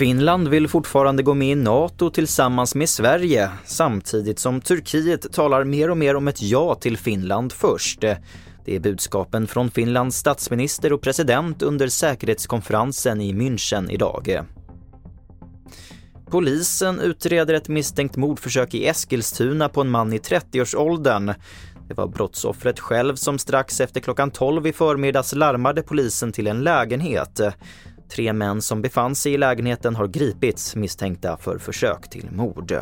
Finland vill fortfarande gå med i NATO tillsammans med Sverige samtidigt som Turkiet talar mer och mer om ett ja till Finland först. Det är budskapen från Finlands statsminister och president under säkerhetskonferensen i München idag. Polisen utreder ett misstänkt mordförsök i Eskilstuna på en man i 30-årsåldern. Det var brottsoffret själv som strax efter klockan 12 i förmiddags larmade polisen till en lägenhet. Tre män som befann sig i lägenheten har gripits misstänkta för försök till mord.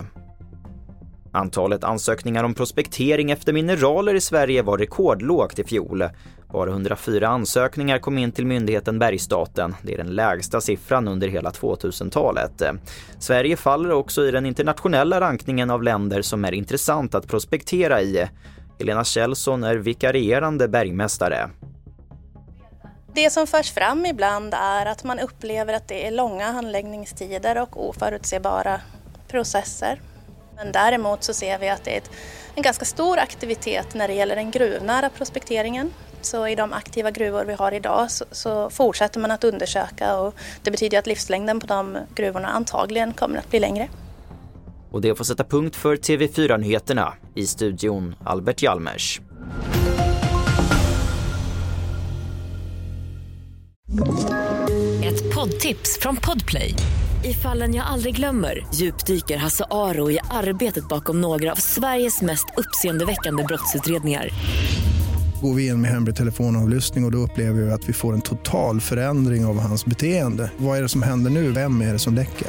Antalet ansökningar om prospektering efter mineraler i Sverige var rekordlågt i fjol. Bara 104 ansökningar kom in till myndigheten Bergsstaten. Det är den lägsta siffran under hela 2000-talet. Sverige faller också i den internationella rankningen av länder som är intressant att prospektera i. Helena Kjellson är vikarierande bergmästare. Det som förs fram ibland är att man upplever att det är långa handläggningstider och oförutsebara processer. Men däremot så ser vi att det är en ganska stor aktivitet när det gäller den gruvnära prospekteringen. Så i de aktiva gruvor vi har idag så, så, fortsätter man att undersöka och det betyder att livslängden på de gruvorna antagligen kommer att bli längre. Och det får sätta punkt för TV4-nyheterna. I studion Albert Hjalmers. Ett poddtips från Podplay. I fallen jag aldrig glömmer djupdyker Hasse Aro i arbetet bakom några av Sveriges mest uppseendeväckande brottsutredningar. Går vi in med hemlig telefonavlyssning och, och då upplever vi att vi får en total förändring av hans beteende. Vad är det som händer nu? Vem är det som läcker?